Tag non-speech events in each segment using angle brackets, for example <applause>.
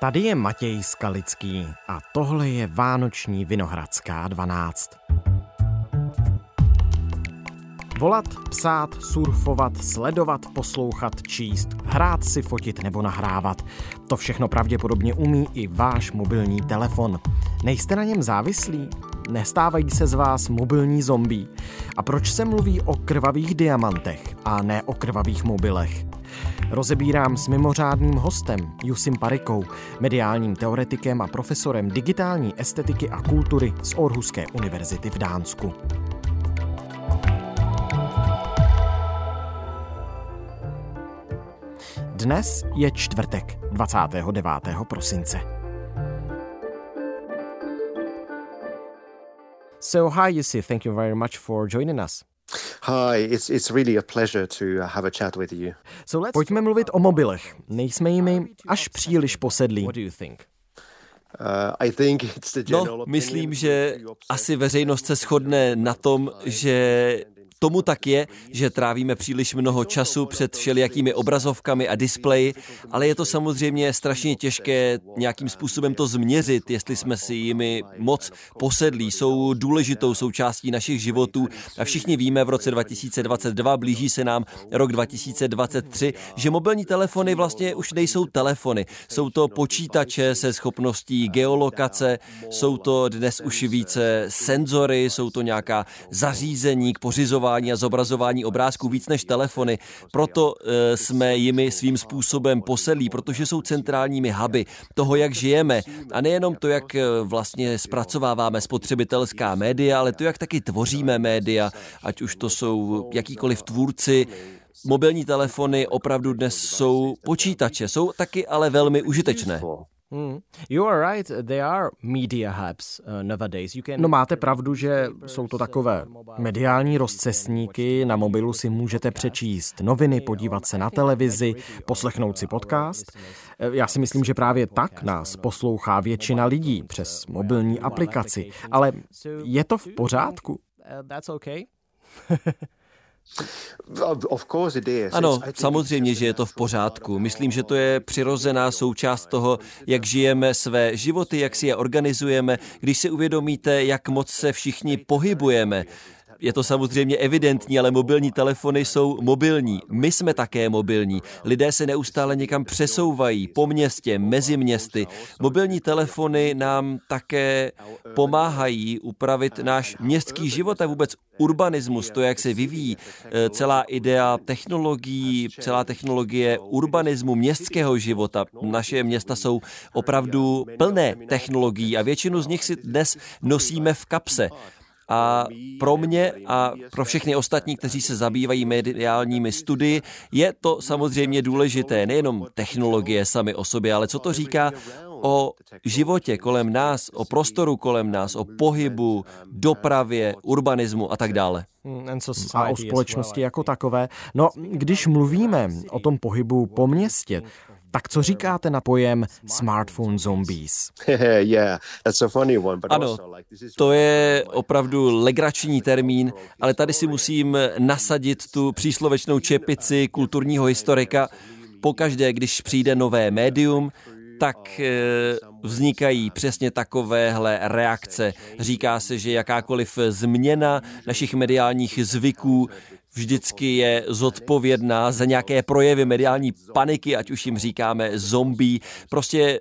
Tady je Matěj Skalický a tohle je Vánoční Vinohradská 12. Volat, psát, surfovat, sledovat, poslouchat, číst, hrát si, fotit nebo nahrávat. To všechno pravděpodobně umí i váš mobilní telefon. Nejste na něm závislí? Nestávají se z vás mobilní zombí? A proč se mluví o krvavých diamantech a ne o krvavých mobilech? Rozebírám s mimořádným hostem Jusim Parikou, mediálním teoretikem a profesorem digitální estetiky a kultury z Orhuské univerzity v Dánsku. Dnes je čtvrtek, 29. prosince. So hi Jussi, thank you very much for joining us. Hi, it's, it's really a pleasure to have a chat with you. So let's Pojďme mluvit o mobilech. Nejsme jimi až příliš posedlí. What do you think? Uh, no, myslím, že asi veřejnost se shodne na tom, že Tomu tak je, že trávíme příliš mnoho času před všelijakými obrazovkami a displeji, ale je to samozřejmě strašně těžké nějakým způsobem to změřit, jestli jsme si jimi moc posedlí, jsou důležitou součástí našich životů a všichni víme v roce 2022, blíží se nám rok 2023, že mobilní telefony vlastně už nejsou telefony, jsou to počítače se schopností geolokace, jsou to dnes už více senzory, jsou to nějaká zařízení k pořizování mapování a zobrazování obrázků víc než telefony. Proto e, jsme jimi svým způsobem posedlí, protože jsou centrálními huby toho, jak žijeme. A nejenom to, jak e, vlastně zpracováváme spotřebitelská média, ale to, jak taky tvoříme média, ať už to jsou jakýkoliv tvůrci, Mobilní telefony opravdu dnes jsou počítače, jsou taky ale velmi užitečné. Mm. You are right, they are media hubs uh, nowadays. You can... No máte pravdu, že jsou to takové mediální rozcestníky. Na mobilu si můžete přečíst noviny, podívat se na televizi, poslechnout si podcast. Eh, já si myslím, že právě tak nás poslouchá většina lidí přes mobilní aplikaci. Ale je to v pořádku? Uh, that's okay. <laughs> Ano, samozřejmě, že je to v pořádku. Myslím, že to je přirozená součást toho, jak žijeme své životy, jak si je organizujeme, když si uvědomíte, jak moc se všichni pohybujeme. Je to samozřejmě evidentní, ale mobilní telefony jsou mobilní. My jsme také mobilní. Lidé se neustále někam přesouvají po městě, mezi městy. Mobilní telefony nám také pomáhají upravit náš městský život a vůbec urbanismus, to, jak se vyvíjí, eh, celá idea technologií, celá technologie urbanismu, městského života. Naše města jsou opravdu plné technologií a většinu z nich si dnes nosíme v kapse. A pro mě a pro všechny ostatní, kteří se zabývají mediálními studii, je to samozřejmě důležité. Nejenom technologie sami o sobě, ale co to říká o životě kolem nás, o prostoru kolem nás, o pohybu, dopravě, urbanismu a tak dále. A o společnosti jako takové. No, když mluvíme o tom pohybu po městě, tak co říkáte na pojem smartphone zombies? <laughs> Ano, to je opravdu legrační termín, ale tady si musím nasadit tu příslovečnou čepici kulturního historika. Pokaždé, když přijde nové médium, tak eh, vznikají přesně takovéhle reakce. Říká se, že jakákoliv změna našich mediálních zvyků vždycky je zodpovědná za nějaké projevy mediální paniky, ať už jim říkáme zombie. Prostě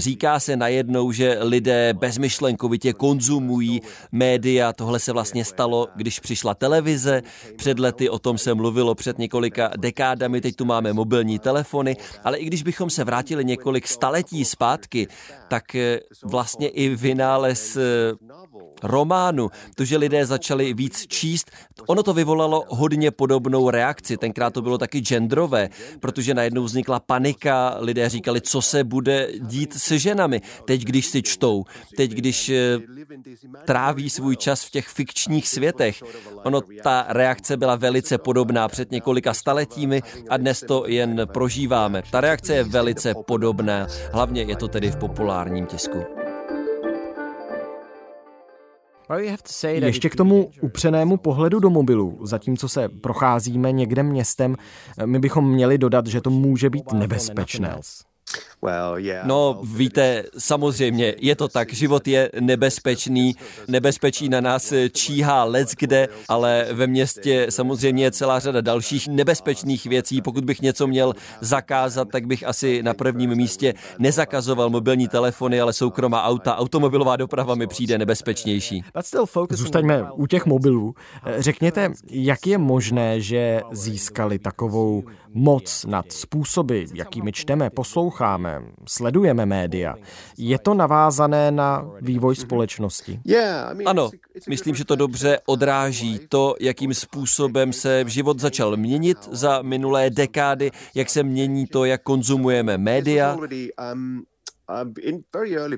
Říká se najednou, že lidé bezmyšlenkovitě konzumují média. Tohle se vlastně stalo, když přišla televize. Před lety o tom se mluvilo před několika dekádami, teď tu máme mobilní telefony, ale i když bychom se vrátili několik staletí zpátky, tak eh, vlastně i vynález eh, románu, to, že lidé začali víc číst, ono to vyvolalo hodně podobnou reakci. Tenkrát to bylo taky genderové, protože najednou vznikla panika, lidé říkali, co se bude dít se ženami. Teď, když si čtou, teď, když eh, tráví svůj čas v těch fikčních světech. Ono, ta reakce byla velice podobná před několika staletími a dnes to jen prožíváme. Ta reakce je velice podobná, hlavně je to tedy v populárním tisku. Ještě k tomu upřenému pohledu do mobilu, zatímco se procházíme někde městem, my bychom měli dodat, že to může být nebezpečné. No, víte, samozřejmě, je to tak, život je nebezpečný, nebezpečí na nás číhá lec kde, ale ve městě samozřejmě je celá řada dalších nebezpečných věcí. Pokud bych něco měl zakázat, tak bych asi na prvním místě nezakazoval mobilní telefony, ale soukromá auta. Automobilová doprava mi přijde nebezpečnější. Zůstaňme u těch mobilů. Řekněte, jak je možné, že získali takovou moc nad způsoby, jakými čteme, posloucháme, sledujeme média. Je to navázané na vývoj společnosti? Ano, myslím, že to dobře odráží to, jakým způsobem se život začal měnit za minulé dekády, jak se mění to, jak konzumujeme média.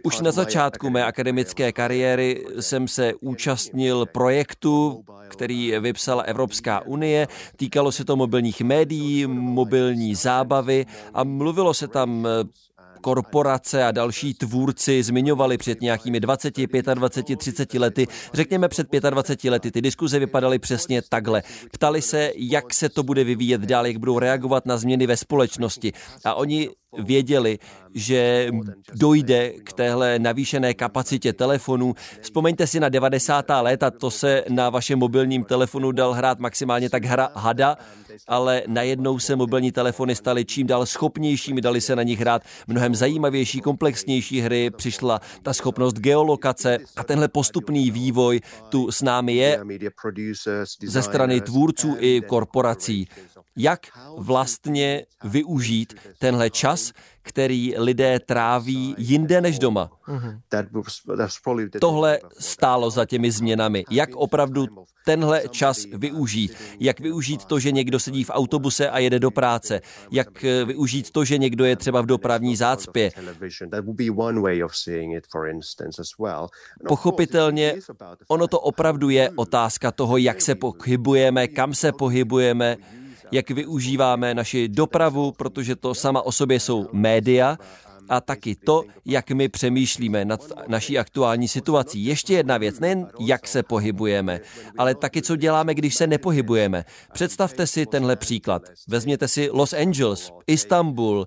Už na začátku mé akademické kariéry jsem se účastnil projektu, který vypsala Evropská unie. Týkalo se to mobilních médií, mobilní zábavy a mluvilo se tam korporace a další tvůrci zmiňovali před nějakými 20, 25, 30 lety. Řekněme před 25 lety. Ty diskuze vypadaly přesně takhle. Ptali se, jak se to bude vyvíjet dál, jak budou reagovat na změny ve společnosti. A oni věděli, že dojde k téhle navýšené kapacitě telefonů. Vzpomeňte si na 90. léta, to se na vašem mobilním telefonu dal hrát maximálně tak hra hada, ale najednou se mobilní telefony staly čím dál schopnějšími, dali se na nich hrát mnohem zajímavější, komplexnější hry, přišla ta schopnost geolokace a tenhle postupný vývoj tu s námi je ze strany tvůrců i korporací jak vlastně využít tenhle čas, který lidé tráví jinde než doma. Tohle stálo za těmi změnami. Jak opravdu tenhle čas využít. Jak využít to, že někdo sedí v autobuse a jede do práce. Jak využít to, že někdo je třeba v dopravní zácpě. Pochopitelně, ono to opravdu je otázka toho, jak se pohybujeme, kam se pohybujeme, jak využíváme naši dopravu, protože to sama o sobě jsou média, a taky to, jak my přemýšlíme nad naší aktuální situací. Ještě jedna věc, nejen jak se pohybujeme, ale taky co děláme, když se nepohybujeme. Představte si tenhle příklad. Vezměte si Los Angeles, Istanbul,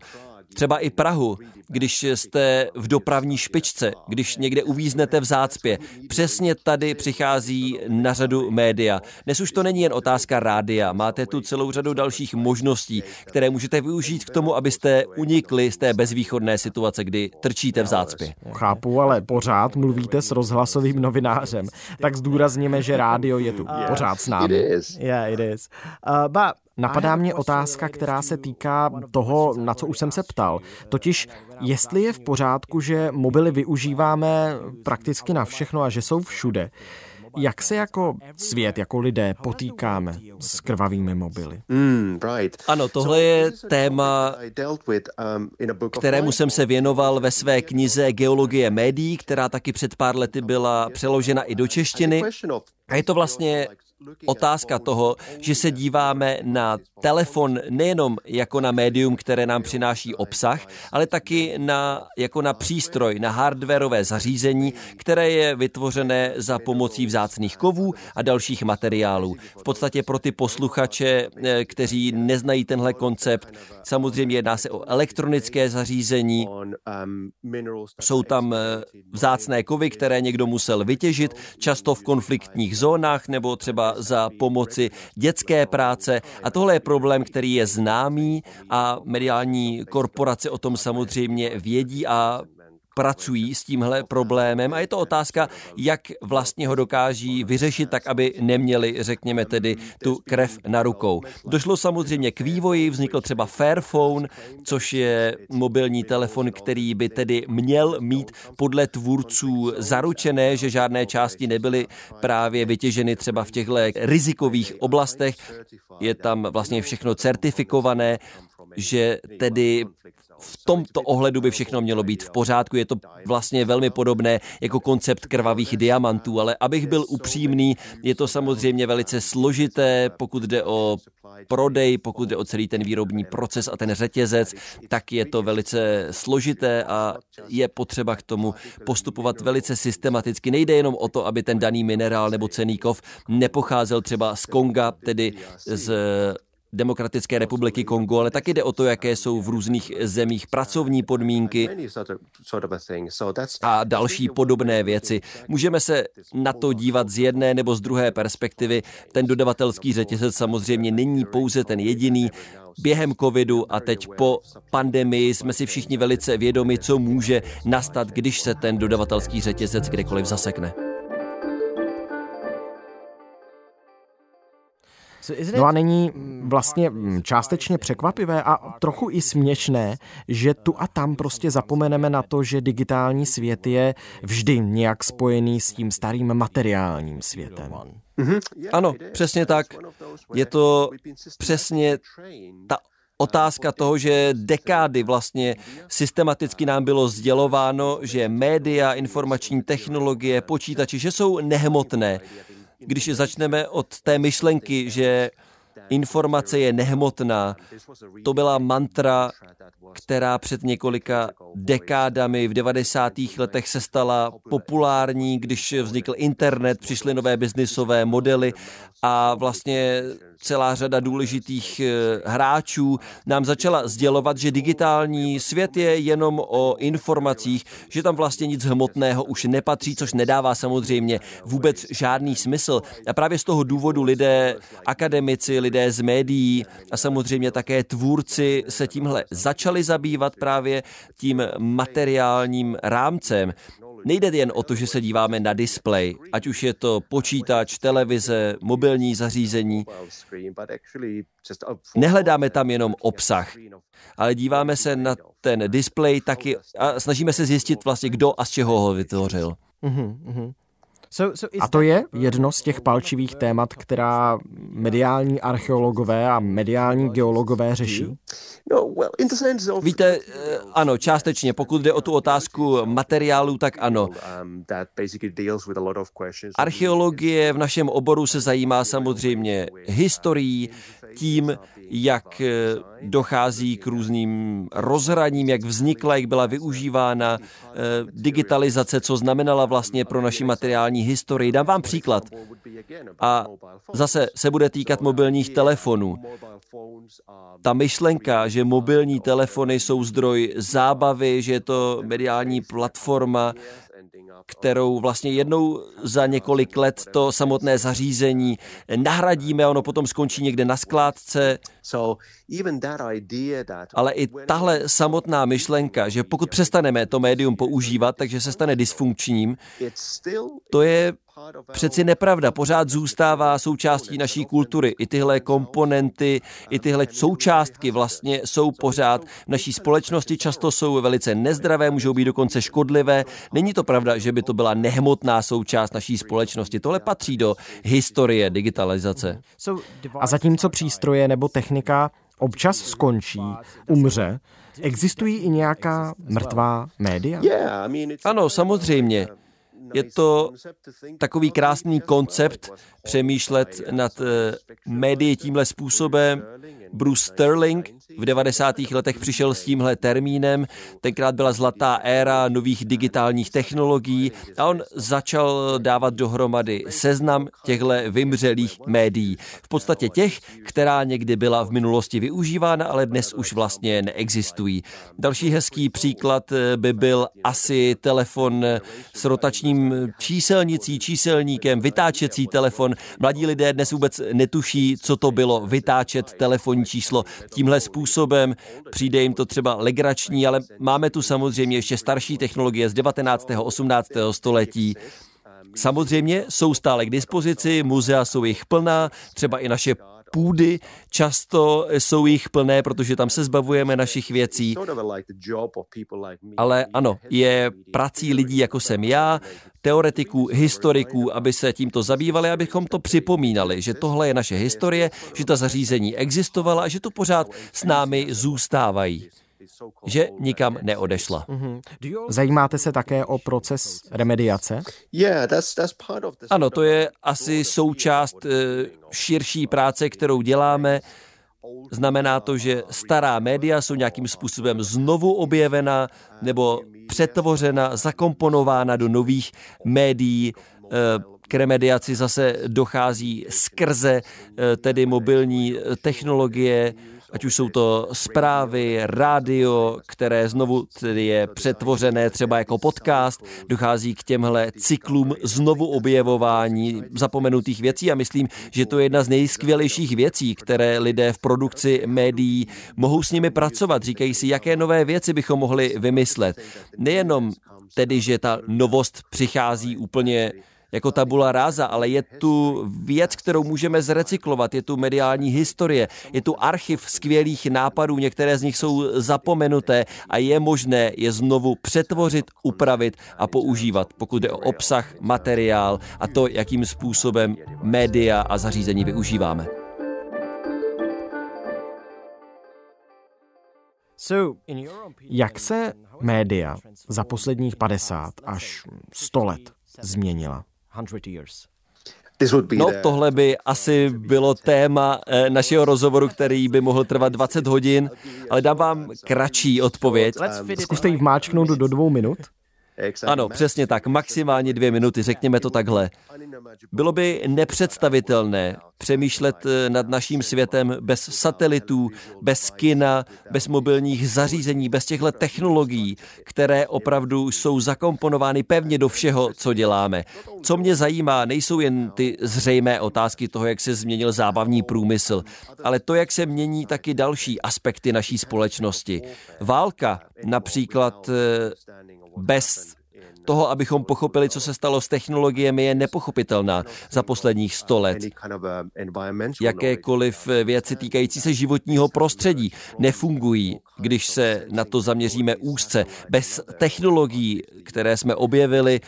třeba i Prahu, když jste v dopravní špičce, když někde uvíznete v zácpě. Přesně tady přichází na řadu média. Dnes už to není jen otázka rádia, máte tu celou řadu dalších možností, které můžete využít k tomu, abyste unikli z té bezvýchodné situace, kdy trčíte v zácpě. Chápu, ale pořád mluvíte s rozhlasovým novinářem. Tak zdůrazněme, že rádio je tu pořád s námi. Yeah, it is. Uh, but Napadá mě otázka, která se týká toho, na co už jsem se ptal. Totiž, jestli je v pořádku, že mobily využíváme prakticky na všechno a že jsou všude. Jak se jako svět, jako lidé potýkáme s krvavými mobily? Mm, ano, tohle je téma, kterému jsem se věnoval ve své knize Geologie médií, která taky před pár lety byla přeložena i do češtiny. A je to vlastně otázka toho, že se díváme na telefon nejenom jako na médium, které nám přináší obsah, ale taky na, jako na přístroj, na hardwareové zařízení, které je vytvořené za pomocí vzácných kovů a dalších materiálů. V podstatě pro ty posluchače, eh, kteří neznají tenhle koncept, samozřejmě jedná se o elektronické zařízení, jsou tam eh, vzácné kovy, které někdo musel vytěžit, často v konfliktních zónách nebo za pomoci dětské práce. A tohle je problém, který je známý a mediální korporace o tom samozřejmě vědí a pracují s tímhle problémem a je to otázka, jak vlastně ho dokáží vyřešit tak, aby neměli, řekněme tedy, tu krev na rukou. Došlo samozřejmě k vývoji, vznikl třeba Fairphone, což je mobilní telefon, který by tedy měl mít podle tvůrců zaručené, že žádné části nebyly právě vytěženy třeba v těchto rizikových oblastech. Je tam vlastně všechno certifikované, že tedy v tomto ohledu by všechno mělo být v pořádku. Je to vlastně velmi podobné jako koncept krvavých diamantů, ale abych byl upřímný, je to samozřejmě velice složité, pokud jde o prodej, pokud jde o celý ten výrobní proces a ten řetězec, tak je to velice složité a je potřeba k tomu postupovat velice systematicky. Nejde jenom o to, aby ten daný minerál nebo cený kov nepocházel třeba z Konga, tedy z Demokratické republiky Kongo, ale taky jde o to, jaké jsou v různých zemích pracovní podmínky a další podobné věci. Můžeme se na to dívat z jedné nebo z druhé perspektivy. Ten dodavatelský řetězec samozřejmě není pouze ten jediný. Během covidu a teď po pandemii jsme si všichni velice vědomi, co může nastat, když se ten dodavatelský řetězec kdekoliv zasekne. No a není vlastně mm, částečně překvapivé a trochu i směšné, že tu a tam prostě zapomeneme na to, že digitální svět je vždy nějak spojený s tím starým materiálním světem. Mm-hmm. Ano, přesně tak. Je to přesně ta otázka toho, že dekády vlastně systematicky nám bylo sdělováno, že média, informační technologie, počítači, že jsou nehmotné. Když začneme od té myšlenky, že informace je nehmotná, to byla mantra, která před několika dekádami v 90. letech se stala populární, když vznikl internet, přišly nové biznisové modely a vlastně celá řada důležitých eh, hráčů nám začala sdělovat, že digitální svět je jenom o informacích, že tam vlastně nic hmotného už nepatří, což nedává samozřejmě vůbec žádný smysl. A právě z toho důvodu lidé, akademici, lidé z médií a samozřejmě také tvůrci se tímhle začali zabývat právě tím materiálním rámcem. Nejde jen o to, že se díváme na displej, ať už je to počítač, televize, mobilní zařízení. Nehledáme tam jenom obsah, ale díváme se na ten displej taky a snažíme se zjistit vlastně, kdo a z čeho ho vytvořil. Mm-hmm. A to je jedno z těch palčivých témat, která mediální archeologové a mediální geologové řeší? No, Víte, eh, ano, částečně. Pokud jde o tu otázku materiálu, tak ano. Um, Archeologie v našem oboru se zajímá samozřejmě historií, tím, jak eh, dochází k různým rozhraním, jak vznikla, jak byla využívána eh, digitalizace, co znamenala vlastně pro naši materiální historii. Dám vám příklad. A zase se bude týkat mobilních telefonů. Ta myšlenka, že mobilní telefony jsou zdroj zábavy, že je to mediální platforma, kterou vlastně jednou za několik let to samotné zařízení nahradíme, ono potom skončí někde na skládce. Ale i tahle samotná myšlenka, že pokud přestaneme to médium používat, takže se stane dysfunkčním, to je přeci nepravda. Pořád zůstává součástí naší kultury. I tyhle komponenty, i tyhle součástky vlastně jsou pořád v naší společnosti. Často jsou velice nezdravé, můžou být dokonce škodlivé. Není to pravda, že by to byla nehmotná součást naší společnosti. Tohle patří do historie digitalizace. A zatímco přístroje nebo technika občas skončí, umře, existují i nějaká mrtvá média? Ano, samozřejmě. Je to takový krásný koncept přemýšlet nad eh, médii tímhle způsobem. Bruce Sterling v 90. letech přišel s tímhle termínem, tenkrát byla zlatá éra nových digitálních technologií a on začal dávat dohromady seznam těchto vymřelých médií. V podstatě těch, která někdy byla v minulosti využívána, ale dnes už vlastně neexistují. Další hezký příklad eh, by byl asi telefon s rotačním číselnicí, číselníkem, vytáčecí telefon. Mladí lidé dnes vůbec netuší, co to bylo vytáčet telefonní číslo tímhle způsobem. Přijde jim to třeba legrační, ale máme tu samozřejmě ještě starší technologie z 19. 18. století. Samozřejmě jsou stále k dispozici, muzea jsou jich plná, třeba i naše půdy často jsou jich plné, protože tam se zbavujeme našich věcí. Ale ano, je prací lidí, jako jsem já, teoretiků, historiků, aby se tímto zabývali, abychom to připomínali, že tohle je naše historie, že ta zařízení existovala a že tu pořád s námi zůstávají že nikam neodešla. Mhm. Zajímáte se také o proces remediace? Ano, to je asi součást eh, širší práce, kterou děláme. Znamená to, že stará média jsou nějakým způsobem znovu objevena nebo přetvořena, zakomponována do nových médií, eh, k remediaci zase dochází skrze eh, tedy mobilní technologie, ať už jsou to zprávy, rádio, které znovu tedy je přetvořené třeba jako podcast, dochází k těmhle cyklům znovu objevování zapomenutých věcí a myslím, že to je jedna z nejskvělejších věcí, které lidé v produkci médií mohou s nimi pracovat. Říkají si, jaké nové věci bychom mohli vymyslet. Nejenom tedy, že ta novost přichází úplně jako tabula ráza, ale je tu věc, kterou můžeme zrecyklovat, je tu mediální historie, je tu archiv skvělých nápadů, některé z nich jsou zapomenuté a je možné je znovu přetvořit, upravit a používat, pokud jde o obsah, materiál a to, jakým způsobem média a zařízení využíváme. Jak se média za posledních 50 až 100 let změnila? No tohle by asi bylo téma eh, našeho rozhovoru, který by mohl trvat 20 hodin, ale dám vám kratší odpověď. Zkuste ji vmáčknout do dvou minut. Ano, přesně tak, maximálně dvě minuty, řekněme to takhle. Bylo by nepředstavitelné přemýšlet eh, nad naším světem bez satelitů, bez kina, bez mobilních zařízení, bez těchto technologií, které opravdu jsou zakomponovány pevně do všeho, co děláme. Co mě zajímá, nejsou jen ty zřejmé otázky toho, jak se změnil zábavní průmysl, ale to, jak se mění taky další aspekty naší společnosti. Válka například eh, bez toho, abychom pochopili, co se stalo s technologiemi, je nepochopitelná za posledních sto let. Jakékoliv věci týkající se životního prostředí nefungují, když se na to zaměříme úzce. Bez technologií, které jsme objevili,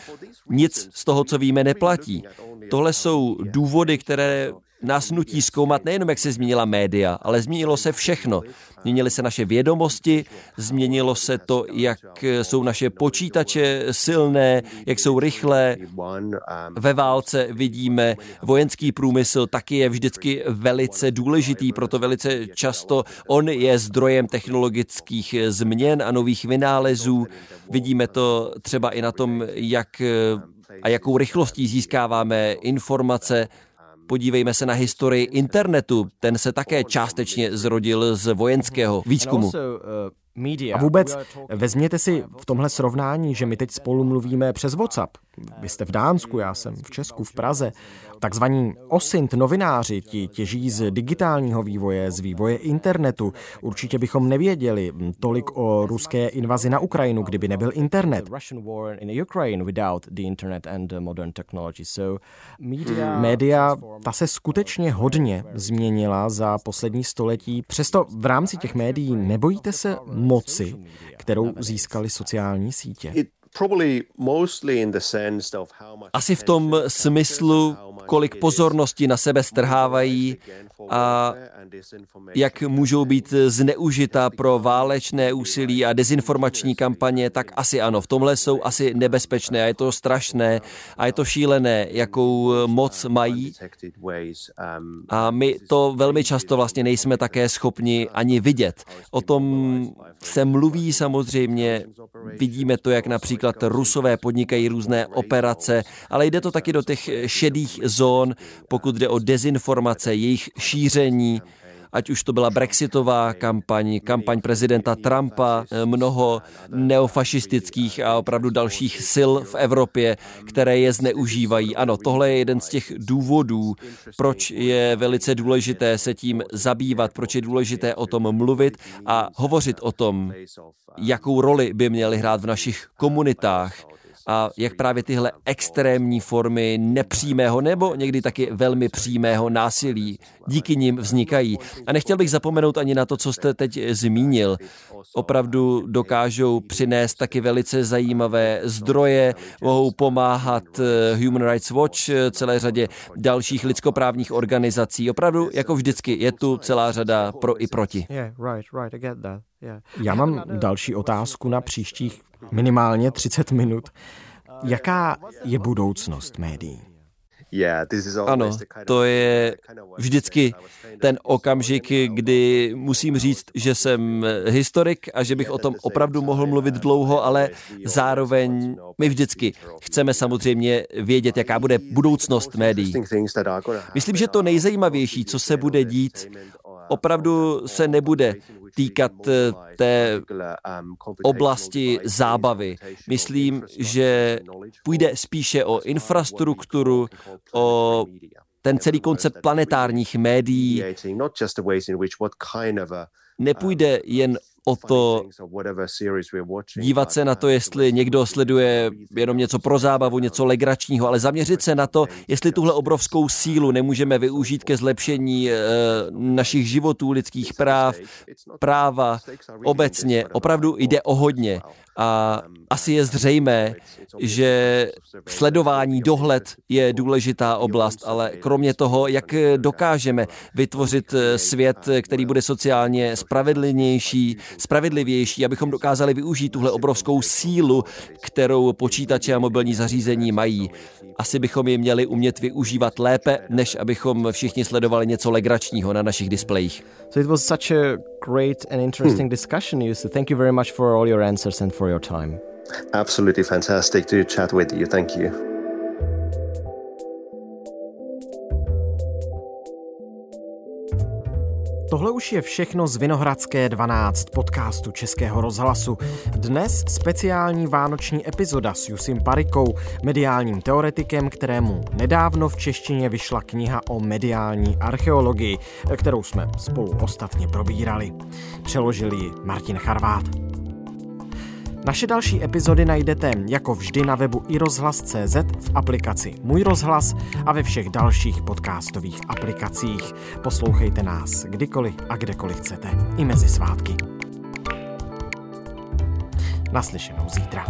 nic z toho, co víme, neplatí. Tohle jsou důvody, které nás nutí zkoumat nejenom, jak se změnila média, ale změnilo se všechno. Změnily se naše vědomosti, změnilo se to, jak jsou naše počítače silné, jak jsou rychlé. Ve válce vidíme, vojenský průmysl taky je vždycky velice důležitý, proto velice často on je zdrojem technologických změn a nových vynálezů. Vidíme to třeba i na tom, jak a jakou rychlostí získáváme informace. Podívejme se na historii internetu. Ten se také částečně zrodil z vojenského výzkumu. A vůbec vezměte si v tomhle srovnání, že my teď spolu mluvíme přes WhatsApp. Vy jste v Dánsku, já jsem v Česku, v Praze. Takzvaní osint novináři ti těží z digitálního vývoje, z vývoje internetu. Určitě bychom nevěděli tolik o ruské invazi na Ukrajinu, kdyby nebyl internet. Média, ta se skutečně hodně změnila za poslední století. Přesto v rámci těch médií nebojíte se moci, kterou získali sociální sítě? Asi v tom smyslu, kolik pozornosti na sebe strhávají a jak můžou být zneužita pro válečné úsilí a dezinformační kampaně, tak asi ano. V tomhle jsou asi nebezpečné a je to strašné a je to šílené, jakou moc mají. A my to velmi často vlastně nejsme také schopni ani vidět. O tom se mluví samozřejmě, vidíme to, jak například rusové podnikají různé operace, ale jde to taky do těch šedých zón, pokud jde o dezinformace, jejich šíření, ať už to byla brexitová kampaň, kampaň prezidenta Trumpa, mnoho neofašistických a opravdu dalších sil v Evropě, které je zneužívají. Ano, tohle je jeden z těch důvodů, proč je velice důležité se tím zabývat, proč je důležité o tom mluvit a hovořit o tom, jakou roli by měly hrát v našich komunitách a jak právě tyhle extrémní formy nepřímého nebo někdy taky velmi přímého násilí díky nim vznikají. A nechtěl bych zapomenout ani na to, co jste teď zmínil. Opravdu dokážou přinést taky velice zajímavé zdroje, mohou pomáhat eh, Human Rights Watch, eh, celé řadě dalších lidskoprávních organizací. Opravdu, jako vždycky, je tu celá řada pro i proti. Já mám další otázku na příštích minimálně 30 minut. Jaká je budoucnost médií? Ano, to je vždycky ten okamžik, kdy musím říct, že jsem historik a že bych o tom opravdu mohl mluvit dlouho, ale zároveň my vždycky chceme samozřejmě vědět, jaká bude budoucnost médií. Myslím, že to nejzajímavější, co se bude dít, opravdu se nebude týkat eh, té oblasti zábavy. Myslím, že půjde spíše o infrastrukturu, o ten celý koncept planetárních médií. Nepůjde jen o to dívat se na to, jestli někdo sleduje jenom něco pro zábavu, něco legračního, ale zaměřit se na to, jestli tuhle obrovskou sílu nemůžeme využít ke zlepšení e, našich životů, lidských práv, práva obecně. Opravdu jde o hodně. A asi je zřejmé, že sledování, dohled je důležitá oblast, ale kromě toho, jak dokážeme vytvořit svět, který bude sociálně spravedlivější, spravedlivější, abychom dokázali využít tuhle obrovskou sílu, kterou počítače a mobilní zařízení mají. Asi bychom ji měli umět využívat lépe, než abychom všichni sledovali něco legračního na našich displejích. So it was such a great and interesting hmm. discussion, Yusuf. Thank you very much for all your answers and for your time. Absolutely fantastic to chat with you. Thank you. Tohle už je všechno z Vinohradské 12 podcastu Českého rozhlasu. Dnes speciální vánoční epizoda s Jusim Parikou, mediálním teoretikem, kterému nedávno v češtině vyšla kniha o mediální archeologii, kterou jsme spolu ostatně probírali. Přeložil ji Martin Charvát. Naše další epizody najdete jako vždy na webu iRozhlas.cz v aplikaci Můj rozhlas a ve všech dalších podcastových aplikacích. Poslouchejte nás kdykoliv a kdekoliv chcete, i mezi svátky. Naslyšenou zítra.